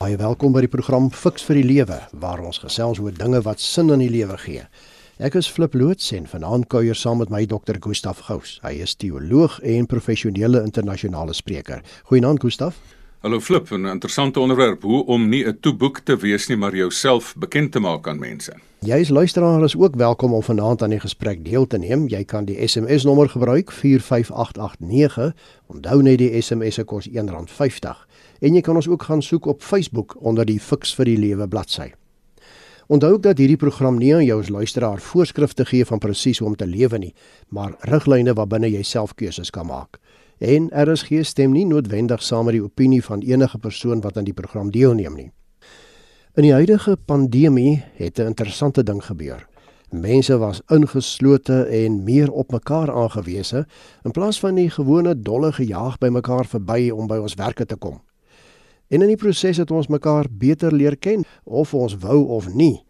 Baie welkom by die program Fix vir die Lewe waar ons gesels oor dinge wat sin in die lewe gee. Ek is Flip Loots en vanaand kuier saam met my dokter Gustaf Gous. Hy is teoloog en professionele internasionale spreker. Goeienaand Gustaf. Hallo Flip, 'n interessante onderwerp, hoe om nie 'n toeboek te wees nie, maar jouself bekend te maak aan mense. Jy as luisteraar is ook welkom om vanaand aan die gesprek deel te neem. Jy kan die SMS nommer gebruik 45889. Onthou net die SMS se kos R1.50 en jy kan ons ook gaan soek op Facebook onder die Fix vir die Lewe bladsy. Onthou ook dat hierdie program nie aan jou as luisteraar voorskrifte gee van presies hoe om te lewe nie, maar riglyne waarbinne jy self keuses kan maak. En RSG stem nie noodwendig saam met die opinie van enige persoon wat aan die program deelneem nie. In die huidige pandemie het 'n interessante ding gebeur. Mense was ingeslote en meer op mekaar aangewese in plaas van die gewone dolle gejaag by mekaar verby om by ons werke te kom. En in die proses het ons mekaar beter leer ken of ons wou of nie.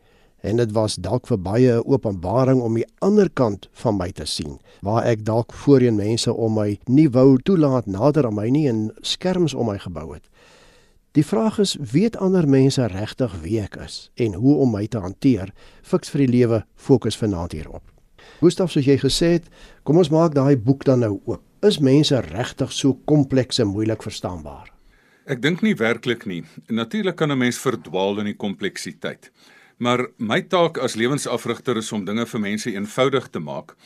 En dit was dalk vir baie 'n openbaring om die ander kant van my te sien, waar ek dalk voorheen mense om my nie wou toelaat nader aan my nie en skerms om my gebou het. Die vraag is, weet ander mense regtig wie ek is en hoe om my te hanteer? Fiks vir die lewe fokus vanaand hierop. Gustaf, soos jy gesê het, kom ons maak daai boek dan nou oop. Is mense regtig so kompleks en moeilik verstaanbaar? Ek dink nie werklik nie. Natuurlik kan 'n mens verdwaal in die kompleksiteit. Maar my taak as lewensafrigter is om dinge vir mense eenvoudig te maak.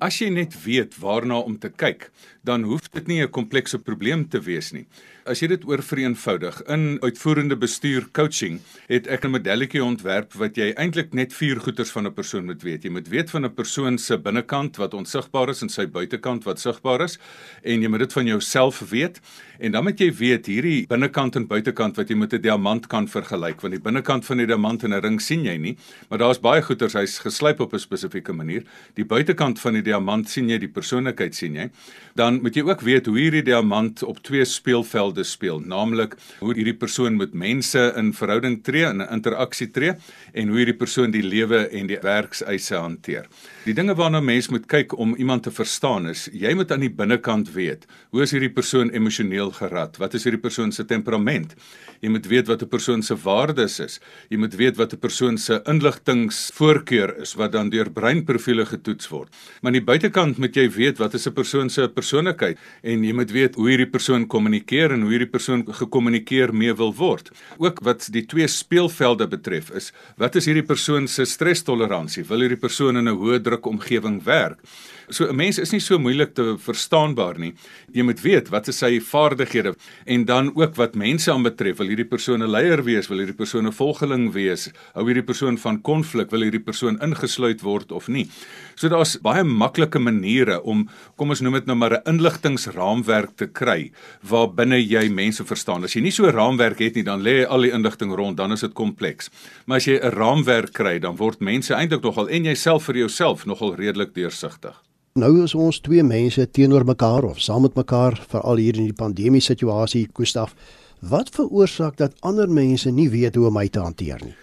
As jy net weet waarna om te kyk, dan hoef dit nie 'n komplekse probleem te wees nie. As jy dit oor vereenvoudig in uitvoerende bestuur coaching, het ek 'n modelletjie ontwerp wat jy eintlik net vier goeters van 'n persoon moet weet. Jy moet weet van 'n persoon se binnekant wat onsigbaar is en sy buitekant wat sigbaar is, en jy moet dit van jouself weet. En dan moet jy weet hierdie binnekant en buitekant wat jy met 'n diamant kan vergelyk, want die binnekant van die diamant in 'n ring sien jy nie, maar daar's baie goeters hy's geslyp op 'n spesifieke manier. Die buitekant van die diamant sien jy, die persoonlikheid sien jy. Dan moet jy ook weet hoe hierdie diamant op twee speelvelde velde speel, naamlik hoe hierdie persoon met mense in verhouding tree in interaksie tree en hoe hierdie persoon die lewe en die werkseise hanteer. Die dinge waarna mens moet kyk om iemand te verstaan is, jy moet aan die binnekant weet, hoe is hierdie persoon emosioneel gerad? Wat is hierdie persoon se temperament? Jy moet weet wat 'n persoon se waardes is. Jy moet weet wat 'n persoon se inligtingvoorkeur is wat dan deur breinprofiele getoets word. Maar aan die buitekant moet jy weet wat is 'n persoon se persoonlikheid en jy moet weet hoe hierdie persoon kommunikeer en hoe hierdie persoon gekommunikeer mee wil word. Ook wat die twee speelvelde betref is, wat is hierdie persoon se stresstoleransie? Wil hierdie persoon in 'n hoë druk omgewing werk? So 'n mens is nie so moeilik te verstaanbaar nie. Jy moet weet wat is sy vaardighede en dan ook wat mense aanbetref. Wil hierdie persoon 'n leier wees? Wil hierdie persoon 'n volgeling wees? Hou hierdie persoon van konflik? Wil hierdie persoon ingesluit word of nie? So daar's baie maklike maniere om kom ons noem dit nou maar 'n inligtingsraamwerk te kry waar binne jy mense verstaan. As jy nie so 'n raamwerk het nie, dan lê al die inligting rond, dan is dit kompleks. Maar as jy 'n raamwerk kry, dan word mense eintlik nogal en jouself vir jouself nogal redelik deursigtig. Nou is ons twee mense teenoor mekaar of saam met mekaar veral hier in die pandemie situasie Gustaf. Wat veroorsaak dat ander mense nie weet hoe om my te hanteer nie?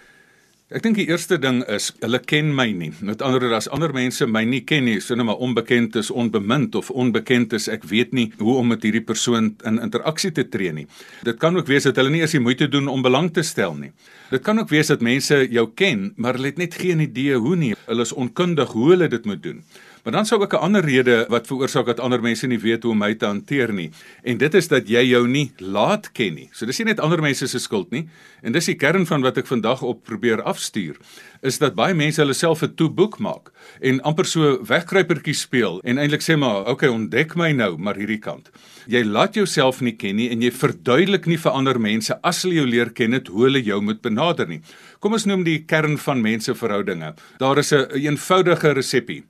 Ek dink die eerste ding is hulle ken my nie. Met ander woorde as ander mense my nie ken nie, so net maar onbekend is, onbemind of onbekend is, ek weet nie hoe om met hierdie persoon in interaksie te tree nie. Dit kan ook wees dat hulle nie eens die moeite doen om belang te stel nie. Dit kan ook wees dat mense jou ken, maar hulle het net geen idee hoe nie. Hulle is onkundig hoe hulle dit moet doen. Maar dan sou ook 'n ander rede wat veroorsaak dat ander mense nie weet hoe om my te hanteer nie. En dit is dat jy jou nie laat ken nie. So dis nie net ander mense se skuld nie. En dis die kern van wat ek vandag op probeer afstuur, is dat baie mense hulle self 'n toeboek maak en amper so wegkruipertjie speel en eintlik sê maar, "Oké, okay, ontdek my nou, maar hierdie kant." Jy laat jouself nie ken nie en jy verduidelik nie vir ander mense as hulle jou leer ken het hoe hulle jou moet benader nie. Kom ons noem die kern van menseverhoudinge. Daar is 'n een eenvoudige resepie.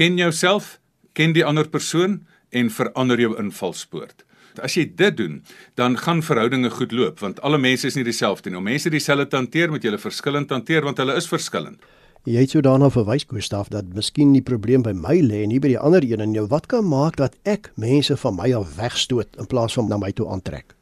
Ken jouself, ken die ander persoon en verander jou invalspoort. As jy dit doen, dan gaan verhoudinge goed loop want alle mense is nie dieselfde nie. Om mense dieselfde te hanteer moet jy hulle verskillend hanteer want hulle is verskillend. Jy het so daarna verwys Gustaf dat miskien die probleem by my lê en nie by die ander een en jou wat kan maak dat ek mense van my af wegstoot in plaas van na my toe aantrek?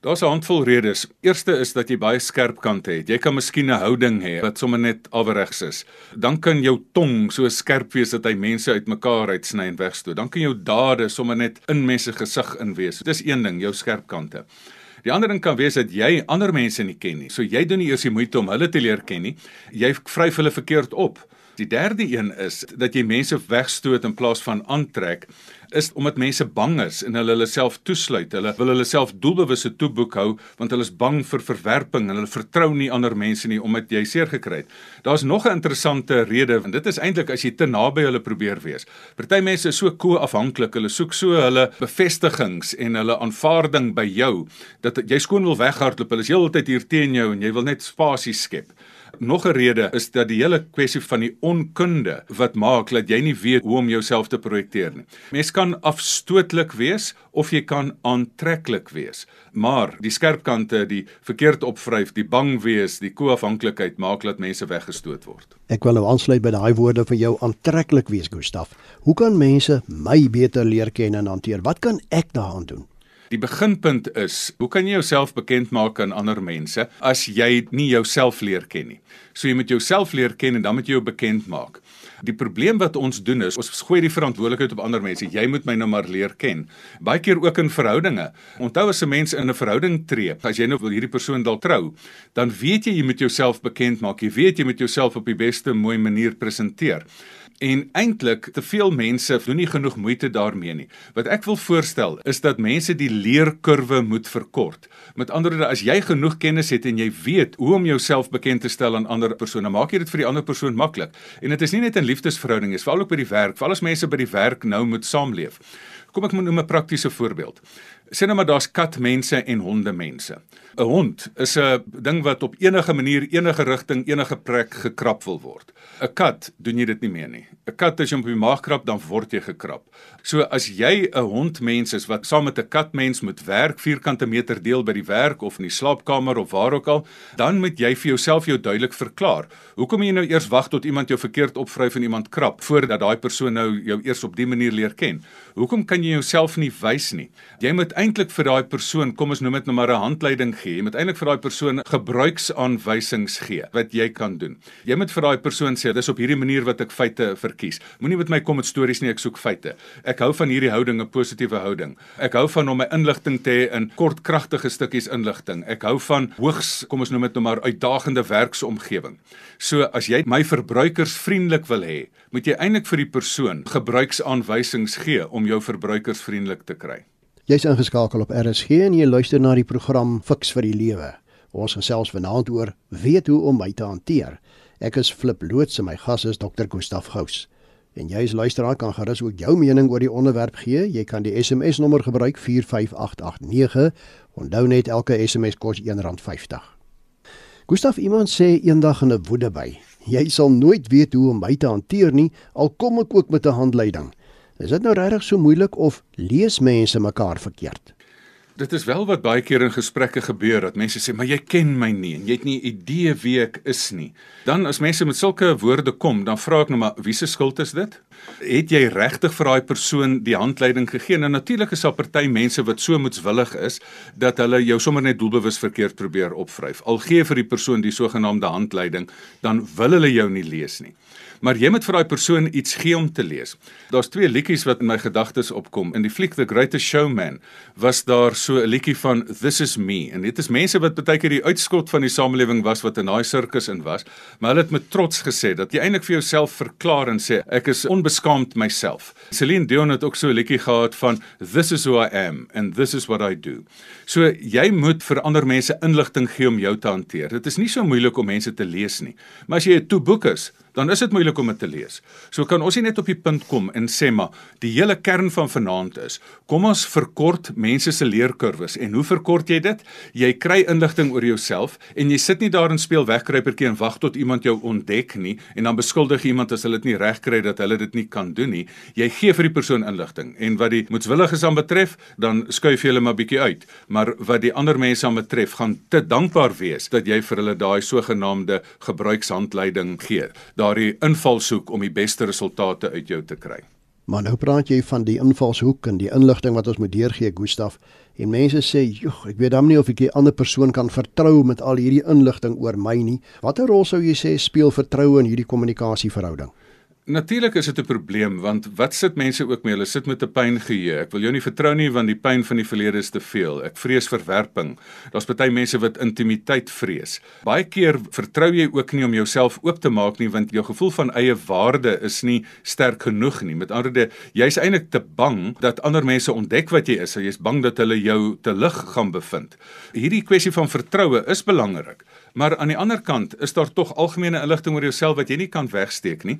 Daar's 'n handvol redes. Eerste is dat jy baie skerp kante het. Jy kan miskien 'n houding hê wat sommer net averegs is. Dan kan jou tong so skerp wees dat hy mense uitmekaar uitsny en wegstoot. Dan kan jou dade sommer net in mense gesig inwees. Dit is een ding, jou skerp kante. Die ander ding kan wees dat jy ander mense nie ken nie. So jy doen nie eers die moeite om hulle te leer ken nie. Jy vryf hulle verkeerd op. Die derde een is dat jy mense wegstoot in plaas van aantrek is omdat mense bang is en hulle hulle self toesluit. Hulle wil hulle self doelbewuste toeboek hou want hulle is bang vir verwerping en hulle vertrou nie ander mense nie omdat jy seer gekry het. Daar's nog 'n interessante rede en dit is eintlik as jy te naby hulle probeer wees. Party mense is so ko-afhanklik, hulle soek so hulle bevestigings en hulle aanvaarding by jou dat jy skoon wil weghardloop. Hulle is heeltyd hier teen jou en jy wil net spasie skep. Nog 'n rede is dat die hele kwessie van die onkunde wat maak dat jy nie weet hoe om jouself te projekteer nie. Mens kan afstootlik wees of jy kan aantreklik wees. Maar die skerp kante, die verkeerd opvryf, die bang wees, die koafhanklikheid maak dat mense weggestoot word. Ek wil nou aansluit by daai woorde van jou aantreklik wees, Gustaf. Hoe kan mense my beter leer ken en hanteer? Wat kan ek daaraan doen? Die beginpunt is, hoe kan jy jouself bekend maak aan ander mense as jy nie jouself leer ken nie? So jy moet jouself leer ken en dan moet jy jou bekend maak. Die probleem wat ons doen is, ons gooi die verantwoordelikheid op ander mense. Jy moet my nou maar leer ken. Baie keer ook in verhoudinge. Onthou as 'n mens in 'n verhouding tree, as jy nou wil hierdie persoon dalk trou, dan weet jy jy moet jouself bekend maak. Jy weet jy moet jouself op die beste mooi manier presenteer. En eintlik te veel mense doen nie genoeg moeite daarmee nie. Wat ek wil voorstel is dat mense die leerkurwe moet verkort. Met ander woorde, as jy genoeg kennis het en jy weet hoe om jouself bekend te stel aan ander persone, maak jy dit vir die ander persoon maklik. En dit is nie net in liefdesverhoudinge, veral ook by die werk, veral as mense by die werk nou moet saamleef. Kom ek moet noem 'n praktiese voorbeeld. Sê nou maar daar's katmense en hondemense. 'n Hond is 'n ding wat op enige manier, enige rigting, enige plek gekrap wil word. 'n Kat doen jy dit nie meer nie. 'n Kat as jy op die maag krap, dan word jy gekrap. So as jy 'n hondmens is wat saam met 'n katmens moet werk, vierkante meter deel by die werk of in die slaapkamer of waar ook al, dan moet jy vir jouself jou duidelik verklaar. Hoekom jy nou eers wag tot iemand jou verkeerd opvryf en iemand krap voordat daai persoon nou jou eers op die manier leer ken? Hoekom kan jy jouself nie wys nie? Jy moet eintlik vir daai persoon, kom ons noem dit nou maar 'n handleiding gee. Jy moet eintlik vir daai persoon gebruiksaanwysings gee wat jy kan doen. Jy moet vir daai persoon sê, dis op hierdie manier wat ek feite verkies. Moenie met my kom met stories nie, ek soek feite. Ek hou van hierdie houding, 'n positiewe houding. Ek hou van om my inligting te hê in kort kragtige stukkies inligting. Ek hou van hoogs, kom ons noem dit nou maar uitdagende werksomgewing. So as jy my verbruikersvriendelik wil hê, moet jy eintlik vir die persoon gebruiksaanwysings gee om jou verbruikersvriendelik te kry. Jy's ingeskakel op RSG en jy luister na die program Fix vir die Lewe. Ons gesels vanaand oor weet hoe om my te hanteer. Ek is Flip Loots en my gas is Dr. Gustaf Gous. En jy as luisteraar kan gerus ook jou mening oor die onderwerp gee. Jy kan die SMS nommer gebruik 45889. Onthou net elke SMS kos R1.50. Gustaf iemand sê eendag in 'n woede by: "Jy sal nooit weet hoe om my te hanteer nie, al kom ek ook met 'n handleiding." Is dit nou regtig so moeilik of lees mense mekaar verkeerd? Dit is wel wat baie keer in gesprekke gebeur dat mense sê, "Maar jy ken my nie en jy het nie 'n idee wie ek is nie." Dan as mense met sulke woorde kom, dan vra ek nou maar, "Wie se skuld is dit?" Het jy regtig vir daai persoon die handleiding gegee? En natuurlik is daar party mense wat so moetswillig is dat hulle jou sommer net doelbewus verkeerd probeer opvryf. Al gee vir die persoon die sogenaamde handleiding, dan wil hulle jou nie lees nie maar jy moet vir daai persoon iets gee om te lees. Daar's twee liedjies wat in my gedagtes opkom. In die fliek The Greatest Showman was daar so 'n liedjie van This is me en dit is mense wat baie keer die uitskot van die samelewing was wat in daai sirkus in was, maar hulle het met trots gesê dat jy eintlik vir jouself verklaar en sê ek is onbeskaamd myself. Celine Dion het ook so 'n liedjie gehad van This is who I am and this is what I do. So jy moet vir ander mense inligting gee om jou te hanteer. Dit is nie so moeilik om mense te lees nie. Maar as jy 'n toeboek is, dan is dit moeilik om dit te lees. So kan ons nie net op die punt kom en sê maar die hele kern van vanaand is, kom ons verkort mense se leerkurwes en hoe verkort jy dit? Jy kry inligting oor jouself en jy sit nie daar en speel wegkruipertjie en wag tot iemand jou ontdek nie en dan beskuldig iemand as hulle dit nie reg kry dat hulle dit nie kan doen nie. Jy gee vir die persoon inligting en wat die moetswilliges aan betref, dan skuif jy hulle maar bietjie uit. Maar wat die ander mense aan betref, gaan te dankbaar wees dat jy vir hulle daai sogenaamde gebruikshandleiding gee. Daar daardie invalshoek om die beste resultate uit jou te kry. Maar nou praat jy van die invalshoek en die inligting wat ons moet deurgee, Gustaf. En mense sê, "Jog, ek weet dan nie of ek 'n ander persoon kan vertrou met al hierdie inligting oor my nie." Watter rol sou jy sê speel vertroue in hierdie kommunikasieverhouding? Natuurlik is dit 'n probleem want wat sit mense ook mee? Hulle sit met 'n pyngeheue. Ek wil jou nie vertrou nie want die pyn van die verlede is te veel. Ek vrees verwerping. Daar's baie mense wat intimiteit vrees. Baie keer vertrou jy ook nie om jouself oop te maak nie want jou gevoel van eie waarde is nie sterk genoeg nie. Met ander woorde, jy's eintlik te bang dat ander mense ontdek wat jy is. Jy's bang dat hulle jou te lig gaan bevind. Hierdie kwessie van vertroue is belangrik. Maar aan die ander kant is daar tog algemene inligting oor jouself wat jy nie kan wegsteek nie.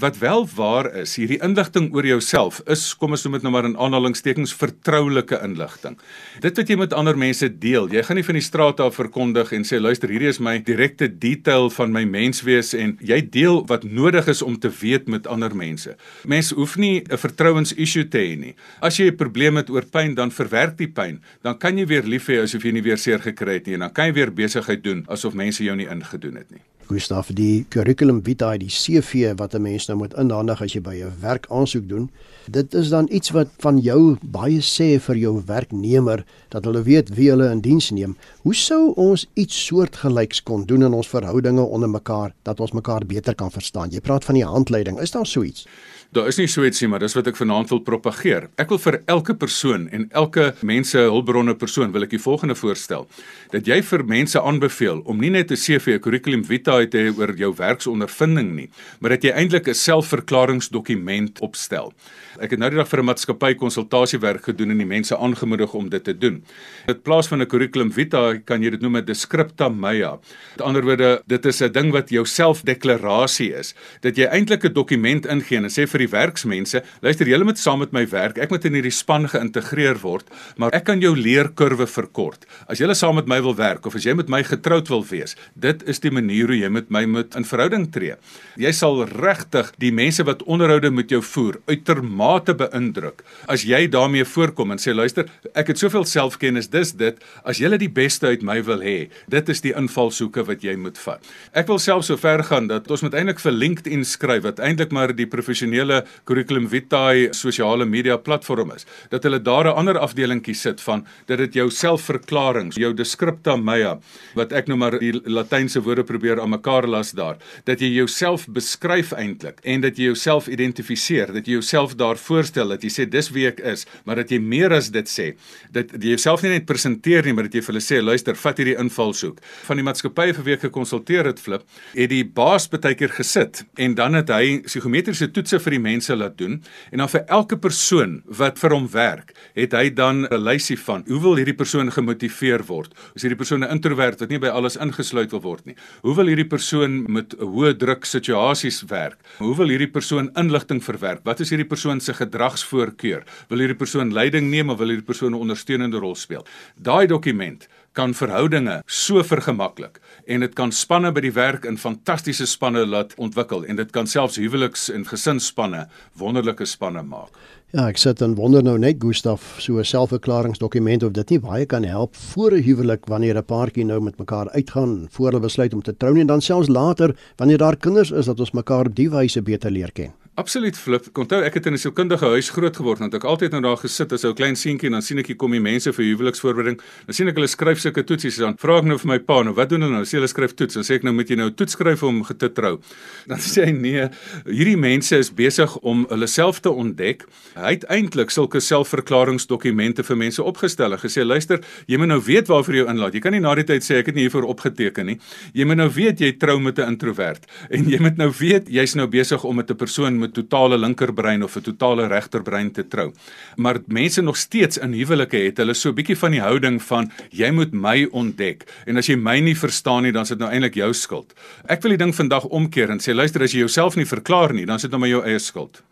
Wat wel waar is, hierdie inligting oor jouself is, kom ons noem dit nou maar in aanhalingstekens vertroulike inligting. Dit wat jy met ander mense deel, jy gaan nie van die straat af verkondig en sê luister, hierdie is my direkte detail van my menswees en jy deel wat nodig is om te weet met ander mense. Mense hoef nie 'n vertrouens-issue te hê nie. As jy 'n probleem het oor pyn, dan verwerk die pyn. Dan kan jy weer lief hê asof jy nie weer seer gekry het nie en dan kan jy weer besigheid doen asof of mense jou nie ingedoen het nie. Gustaf, die curriculum vitae, die CV wat 'n mens nou moet inhandig as jy by 'n werk aansoek doen, dit is dan iets wat van jou baie sê vir jou werknemer dat hulle weet wie hulle in diens neem. Hoe sou ons iets soortgelyks kon doen in ons verhoudinge onder mekaar dat ons mekaar beter kan verstaan? Jy praat van die handleiding. Is daar so iets? Daar is nie so ietsie maar dis wat ek vanaand wil propageer. Ek wil vir elke persoon en elke mense hulpbronne persoon wil ek die volgende voorstel. Dat jy vir mense aanbeveel om nie net 'n CV, 'n curriculum vitae te hê oor jou werksondervinding nie, maar dat jy eintlik 'n selfverklaringsdokument opstel. Ek het nou die dag vir 'n maatskappy konsultasiewerk gedoen en die mense aangemoedig om dit te doen. In plaas van 'n curriculum vitae kan jy dit noem 'n descripta mea. Met ander woorde, dit is 'n ding wat jou selfdeklarasie is. Dat jy eintlik 'n dokument ingee en sê vir die werksmense, luister, julle moet saam met my werk. Ek moet in hierdie span geïntegreer word, maar ek kan jou leerkurwe verkort. As julle saam met my wil werk of as jy met my getroud wil wees, dit is die manier hoe jy met my moet in verhouding tree. Jy sal regtig die mense wat onderhoude met jou voer uitermate mate beïndruk as jy daarmee voorkom en sê luister, ek het soveel selfkennis, dis dit, as jy die beste uit my wil hê, dit is die invalshoeke wat jy moet vat. Ek wil self so ver gaan dat ons moet eintlik vir LinkedIn skryf wat eintlik maar die professionele curriculum vitae sosiale media platform is. Dat hulle daar 'n ander afdelingkie sit van dat dit jou selfverklaringe, jou descripta mea wat ek nou maar die latynse woorde probeer aan mekaar las daar, dat jy jouself beskryf eintlik en dat jy jouself identifiseer, dat jy jouself daar voorstel dat jy sê dis wie ek is, maar dat jy meer as dit sê. Dat jy jouself nie net presenteer nie, maar dat jy vir hulle sê, luister, vat hierdie invalshoek. Van die maatskappye vir wie ek gekonsulteer het, flip, het die baas baie keer gesit en dan het hy psigometriese toetse vir die mense laat doen en dan vir elke persoon wat vir hom werk, het hy dan 'n lysie van hoe wil hierdie persoon gemotiveer word? Is hierdie persoon 'n introwert wat nie by alles ingesluit wil word nie? Hoe wil hierdie persoon met hoë druk situasies werk? Hoe wil hierdie persoon inligting verwerk? Wat is hierdie persoon se gedragsvoorkeur. Wil hierdie persoon leiding neem of wil hierdie persoon 'n ondersteunende rol speel? Daai dokument kan verhoudinge so vergemaklik en dit kan spanne by die werk in fantastiese spanne laat ontwikkel en dit kan selfs huweliks en gesinsspanne wonderlike spanne maak. Ja, ek sit en wonder nou net Gustaf, so 'n selfverklaringsdokument of dit nie baie kan help voor 'n huwelik wanneer 'n paartjie nou met mekaar uitgaan voor hulle besluit om te trou en dan selfs later wanneer daar kinders is dat ons mekaar op die wyse beter leer ken. Absoluut flip. Onthou ek het in 'n sielkundige huis groot geword want ek altyd nou daar gesit as 'n klein seentjie en dan sien ek hier kom die mense vir huweliksvoorbereiding. Dan sien ek hulle skryf sulke toetsies dan vra ek nou vir my pa nou wat doen hulle nou? Sê hulle skryf toets. Dan sê ek nou moet jy nou toets skryf om te trou. Dan sê hy nee, hierdie mense is besig om hulle self te ontdek. Hy het eintlik sulke selfverklaringsdokumente vir mense opgestel en gesê luister, jy moet nou weet waarvoor jy inlaat. Jy kan nie na die tyd sê ek het nie hiervoor opgeteken nie. Jy moet nou weet jy trou met 'n introwert en jy moet nou weet jy's nou besig om met 'n persoon met totale linkerbrein of 'n totale regterbrein te trou. Maar mense nog steeds in huwelike het hulle so 'n bietjie van die houding van jy moet my ontdek en as jy my nie verstaan nie dan is dit nou eintlik jou skuld. Ek wil die ding vandag omkeer en sê luister as jy jouself nie verklaar nie dan is dit nou maar jou eie skuld.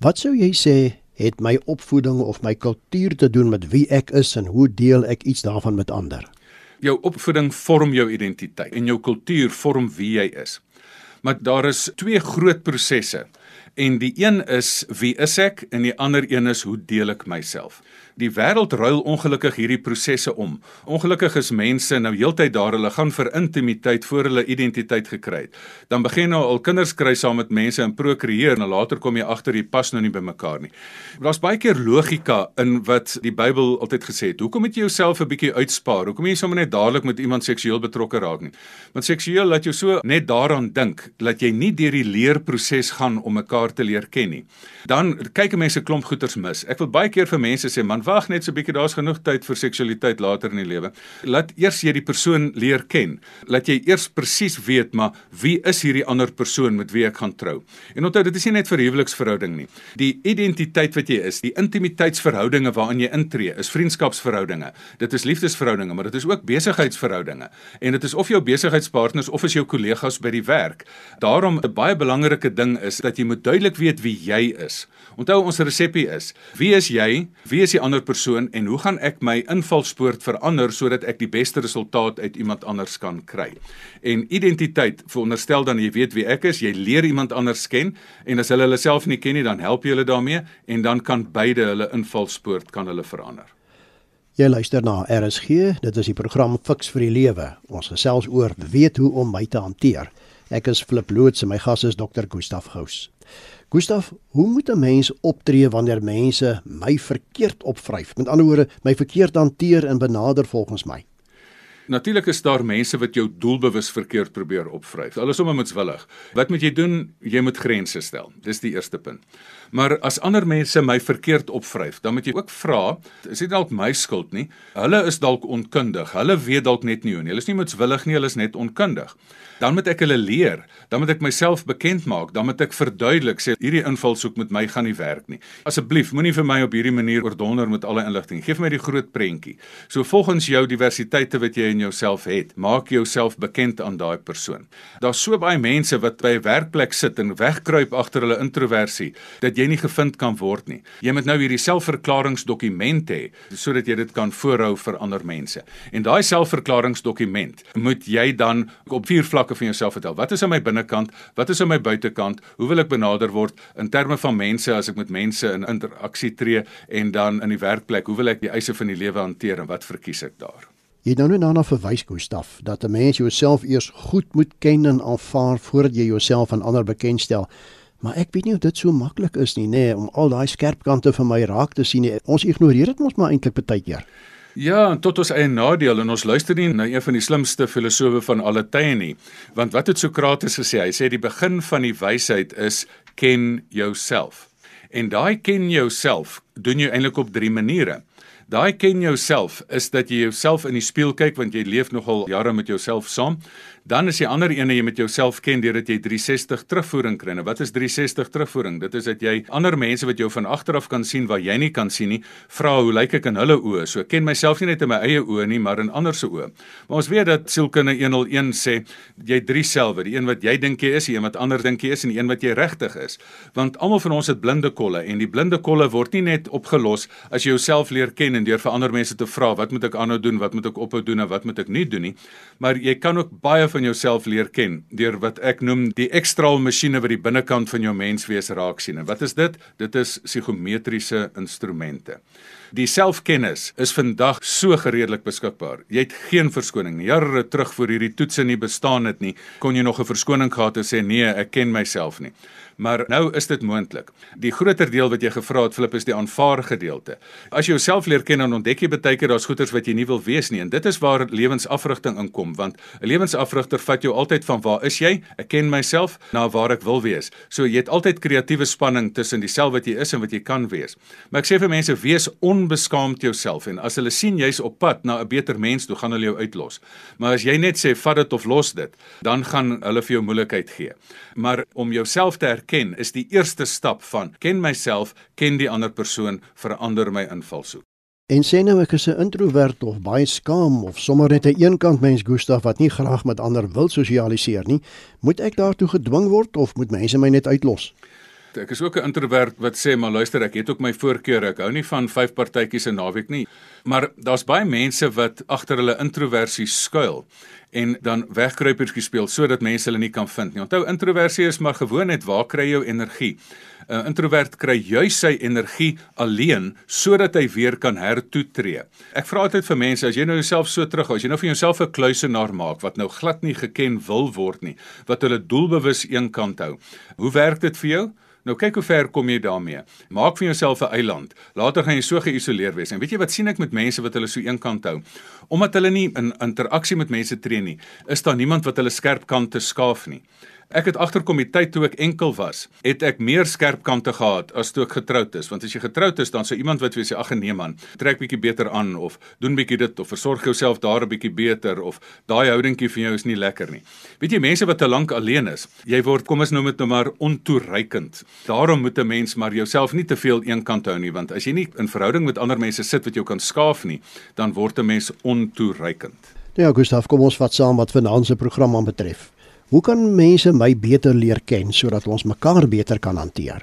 Wat sou jy sê het my opvoeding of my kultuur te doen met wie ek is en hoe deel ek iets daarvan met ander? Jou opvoeding vorm jou identiteit en jou kultuur vorm wie jy is. Maar daar is twee groot prosesse en die een is wie is ek en die ander een is hoe deel ek myself. Die wêreld ruil ongelukkig hierdie prosesse om. Ongelukkig is mense nou heeltyd daar, hulle gaan vir intimiteit voor hulle identiteit gekry het. Dan begin nou al kinders kry saam met mense en prokreëer en later kom jy agter jy pas nou nie by mekaar nie. Daar's baie keer logika in wat die Bybel altyd gesê het. Hoekom moet jy jouself 'n bietjie uitspaar? Hoekom jy sommer net dadelik met iemand seksueel betrokke raak nie? Want seksueel laat jou so net daaraan dink dat jy nie deur die leerproses gaan om mekaar te leer ken nie. Dan kyk mense klomp goeters mis. Ek wil baie keer vir mense sê, man, wag net so 'n bietjie, daar's genoeg tyd vir seksualiteit later in die lewe. Laat eers jy die persoon leer ken. Laat jy eers presies weet maar wie is hierdie ander persoon met wie ek gaan trou. En onthou, dit is nie net vir huweliksverhouding nie. Die identiteit wat jy is, die intimiteitsverhoudinge waarin jy intree, is vriendskapsverhoudinge. Dit is liefdesverhoudinge, maar dit is ook besigheidsverhoudinge. En dit is of jou besigheidspartners of is jou kollegas by die werk. Daarom 'n baie belangrike ding is dat jy moet duidelik weet wie jy is. Onthou ons resepie is: Wie is jy? Wie is die ander persoon en hoe gaan ek my invalspoort verander sodat ek die beste resultaat uit iemand anders kan kry? En identiteit veronderstel dan jy weet wie ek is, jy leer iemand anders ken en as hulle hulle self nie ken nie, dan help jy hulle daarmee en dan kan beide hulle invalspoort kan hulle verander. Jy luister na RSG, dit is die program Fix vir die Lewe. Ons gesels oor weet hoe om my te hanteer. Ek is Flip Loots en my gas is Dr. Gustaf Gous. Gustaf, hoe moet 'n mens optree wanneer mense my verkeerd opvryf? Met ander woorde, my verkeerd hanteer en benader volgens my. Natuurlik is daar mense wat jou doelbewus verkeerd probeer opvryf. Alles om moetswillig. Wat moet jy doen? Jy moet grense stel. Dis die eerste punt. Maar as ander mense my verkeerd opvryf, dan moet jy ook vra, is dit dalk my skuld nie? Hulle is dalk onkundig. Hulle weet dalk net nie hoe nie. Hulle is nie moetswillig nie, hulle is net onkundig dan moet ek hulle leer, dan moet ek myself bekend maak, dan moet ek verduidelik sê hierdie invalshoek met my gaan nie werk nie. Asseblief, moenie vir my op hierdie manier oordonder met alle inligting. Geef my die groot prentjie. So volgens jou diversiteite wat jy in jouself het, maak jouself bekend aan daai persoon. Daar's so baie mense wat by 'n werkplek sit en wegkruip agter hulle introversie dat jy nie gevind kan word nie. Jy moet nou hierdie selfverklaringsdokument hê sodat jy dit kan voorhou vir ander mense. En daai selfverklaringsdokument moet jy dan op vier vlakke van jouself vertel. Wat is aan my binnekant? Wat is aan my buitekant? Hoe wil ek benader word in terme van mense as ek met mense in interaksie tree en dan in die werkplek? Hoe wil ek die eise van die lewe hanteer en wat verkies ek daar? Jy nou net daarna verwys Gustaf dat 'n mens jouself eers goed moet ken en aanvaar voordat jy jouself aan ander bekendstel. Maar ek weet nie of dit so maklik is nie, nê, nee, om al daai skerp kante van my raak te sien nie. Ons ignoreer dit mos maar eintlik baie keer. Ja, tot ons eie nadeel en ons luister nie na een van die slimste filosowe van alle tye nie. Want wat het Sokrates gesê? Hy sê die begin van die wysheid is ken jouself. En daai ken jouself doen jy eintlik op drie maniere. Daai ken jouself is dat jy jouself in die spieël kyk want jy leef nogal jare met jouself saam. Dan is die ander ene jy met jouself ken deurdat jy 360 terugvoering kry. Nou wat is 360 terugvoering? Dit is dat jy ander mense wat jou van agteraf kan sien wat jy nie kan sien nie, vra hoe lyk ek in hulle oë? So ek ken myself nie net in my eie oë nie, maar in ander se oë. Maar ons weet dat sielkunde 101 sê jy drie selwe, die een wat jy dink jy is, die een wat ander dink jy is en die een wat jy regtig is. Want almal van ons het blinde kolle en die blinde kolle word nie net opgelos as jy jouself leer ken en deur vir ander mense te vra wat moet ek aanhou doen, wat moet ek ophou doen en wat moet ek nie doen nie. Maar jy kan ook baie van jouself leer ken deur wat ek noem die ekstraal masjiene wat die binnekant van jou menswees raak sien. En wat is dit? Dit is psigometriese instrumente. Die selfkennis is vandag so gereedelik beskikbaar. Jy het geen verskoning nie. Jare terug voor hierdie toetse nie bestaan het nie, kon jy nog 'n verskoning gehad en sê nee, ek ken myself nie. Maar nou is dit moontlik. Die groter deel wat jy gevra het Flip is die aanvaar gedeelte. As jy jouself leer ken en ontdek jy baie keer daar's goeters wat jy nie wil wees nie en dit is waar lewensafrigting inkom want 'n lewensafrigter vat jou altyd van waar is jy? Ek ken myself na waar ek wil wees. So jy het altyd kreatiewe spanning tussen dieselfde wat jy is en wat jy kan wees. Maar ek sê vir mense wees onbeskaamd jouself en as hulle sien jy's op pad na 'n beter mens, toe gaan hulle jou uitlos. Maar as jy net sê vat dit of los dit, dan gaan hulle vir jou moeilikheid gee. Maar om jouself te ken is die eerste stap van ken myself, ken die ander persoon, verander my invalshoek. En sê nou ek is 'n introwert of baie skaam of sommer net 'n eenkant mens Gustaf wat nie graag met ander wil sosialiseer nie, moet ek daartoe gedwing word of moet mense my net uitlos? Ek is ook 'n introwert wat sê maar luister ek het ook my voorkeure. Ek hou nie van vyf partytjies 'n naweek nie. Maar daar's baie mense wat agter hulle introversie skuil en dan wegkruipertjie speel sodat mense hulle nie kan vind nie. Onthou introversie is maar gewoon net waar kry jy jou energie? 'n Introwert kry juis sy energie alleen sodat hy weer kan hertoetree. Ek vra altyd vir mense as jy nou jouself so terughou, as jy nou vir jouself 'n kluisenaar maak wat nou glad nie geken wil word nie, wat hulle doelbewus eenkant hou. Hoe werk dit vir jou? Nou kyk hoe ver kom jy daarmee. Maak vir jouself 'n eiland. Later gaan jy so geïsoleer wees. En weet jy wat sien ek met mense wat hulle so eenkant hou? Omdat hulle nie in interaksie met mense tree nie, is daar niemand wat hulle skerp kante skaaf nie. Ek het agterkom die tyd toe ek enkel was, het ek meer skerp kante gehad as toe ek getroud is, want as jy getroud is, dan sou iemand wat vir jou sê ag nee man, trek bietjie beter aan of doen bietjie dit of versorg jouself daar 'n bietjie beter of daai houdingkie vir jou is nie lekker nie. Weet jy mense wat te lank alleen is, jy word kom ons noem dit nou maar ontoereikend. Daarom moet 'n mens maar jouself nie te veel eenkant hou nie, want as jy nie in verhouding met ander mense sit wat jou kan skaaf nie, dan word 'n mens ontoereikend. Ja, Gustaf, kom ons vat saam wat vanaand se program aanbetref. Hoe kan mense my beter leer ken sodat ons mekaar beter kan hanteer?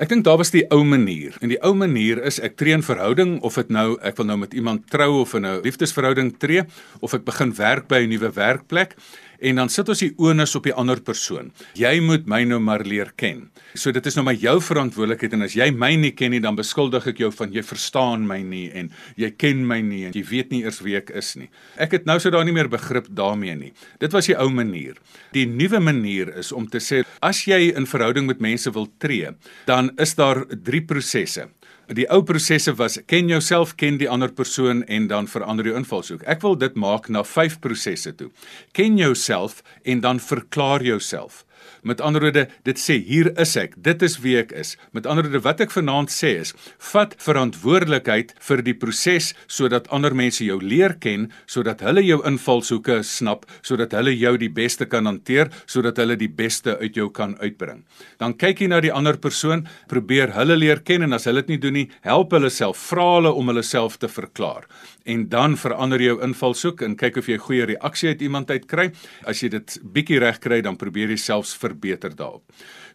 Ek dink daar was die ou manier. En die ou manier is ek tree in verhouding of dit nou ek wil nou met iemand trou of in 'n liefdesverhouding tree of ek begin werk by 'n nuwe werkplek en dan sit ons die onus op die ander persoon. Jy moet my nou maar leer ken. So dit is nou maar jou verantwoordelikheid en as jy my nie ken nie, dan beskuldig ek jou van jy verstaan my nie en jy ken my nie en jy weet nie eers wie ek is nie. Ek het nou so daar nie meer begrip daarmee nie. Dit was die ou manier. Die nuwe manier is om te sê as jy in verhouding met mense wil tree, dan is daar drie prosesse. Die ou prosesse was ken jouself, ken die ander persoon en dan verander jou invalshoek. Ek wil dit maak na vyf prosesse toe. Ken jouself en dan verklaar jouself. Met ander woorde, dit sê hier is ek, dit is wie ek is. Met ander woorde, wat ek vanaand sê is, vat verantwoordelikheid vir die proses sodat ander mense jou leer ken, sodat hulle jou invalshoeke snap, sodat hulle jou die beste kan hanteer, sodat hulle die beste uit jou kan uitbring. Dan kyk jy na die ander persoon, probeer hulle leer ken en as hulle dit nie doen nie, help hulle self, vra hulle om hulle self te verklaar. En dan verander jou invalshoek en kyk of jy 'n goeie reaksie uit iemand uit kry. As jy dit bietjie reg kry, dan probeer jy selfs verbeter daarop.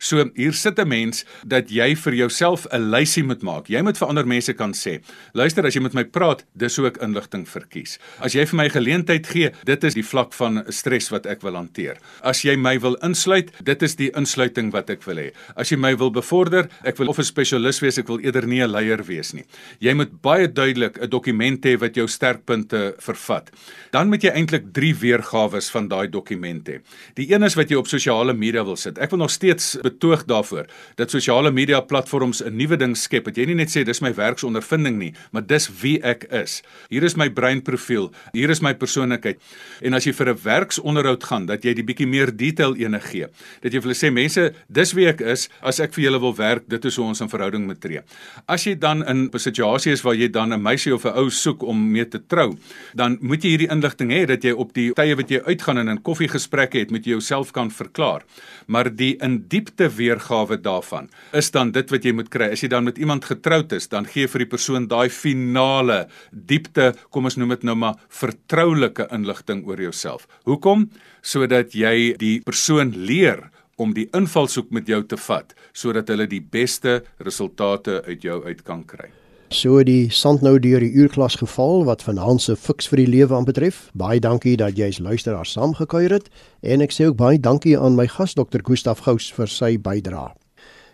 So hier sit 'n mens dat jy vir jouself 'n lysie moet maak. Jy moet vir ander mense kan sê, luister as jy met my praat, dis hoe ek inligting verkies. As jy vir my geleentheid gee, dit is die vlak van stres wat ek wil hanteer. As jy my wil insluit, dit is die insluiting wat ek wil hê. As jy my wil bevorder, ek wil of 'n spesialis wees, ek wil eerder nie 'n leier wees nie. Jy moet baie duidelik 'n dokument hê wat jou sterkpunte vervat. Dan moet jy eintlik 3 weergawe van daai dokument hê. Die een is wat jy op sosiale media wil sit. Ek wil nog steeds betoog daarvoor dat sosiale media platforms 'n nuwe ding skep. Dat jy nie net sê dis my werksondervinding nie, maar dis wie ek is. Hier is my breinprofiel, hier is my persoonlikheid. En as jy vir 'n werksonderhoud gaan, dat jy die bietjie meer detail ene gee. Dat jy vir hulle sê mense, dis wie ek is. As ek vir julle wil werk, dit is hoe ons in verhouding moet tree. As jy dan in 'n situasie is waar jy dan 'n meisie of 'n ou soek om mee te trou, dan moet jy hierdie inligting hê dat jy op die tye wat jy uitgaan en in koffiegesprekke het, moet jy jouself kan verklaar. Maar die in diepte weergawe daarvan is dan dit wat jy moet kry. As jy dan met iemand getroud is, dan gee vir die persoon daai finale diepte, kom ons noem dit nou maar vertroulike inligting oor jouself. Hoekom? Sodat jy die persoon leer om die invalshoek met jou te vat sodat hulle die beste resultate uit jou uit kan kry. So die sand nou deur die uurklas geval wat vanaand se fiks vir die lewe aanbetref. Baie dankie dat jy as luisteraar saamgekuier het en ek sê ook baie dankie aan my gas dokter Gustaf Gous vir sy bydrae.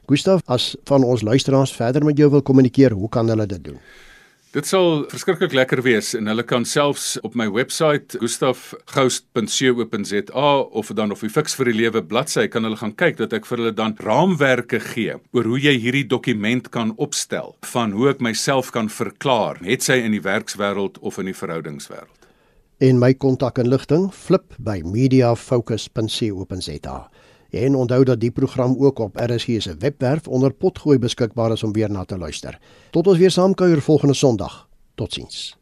Gustaf, as van ons luisteraars verder met jou wil kommunikeer, hoe kan hulle dit doen? Dit sal verskriklik lekker wees en hulle kan selfs op my webwerf gustafghost.co.za of dan of die Fix vir die Lewe bladsy kan hulle gaan kyk dat ek vir hulle dan raamwerke gee oor hoe jy hierdie dokument kan opstel van hoe ek myself kan verklaar, het sy in die werkswêreld of in die verhoudingswêreld. En my kontakinligting flip by mediafocus.co.za. En onthou dat die program ook op RSG se webwerf onder potgooi beskikbaar is om weer na te luister. Tot ons weer saamkuier volgende Sondag. Totsiens.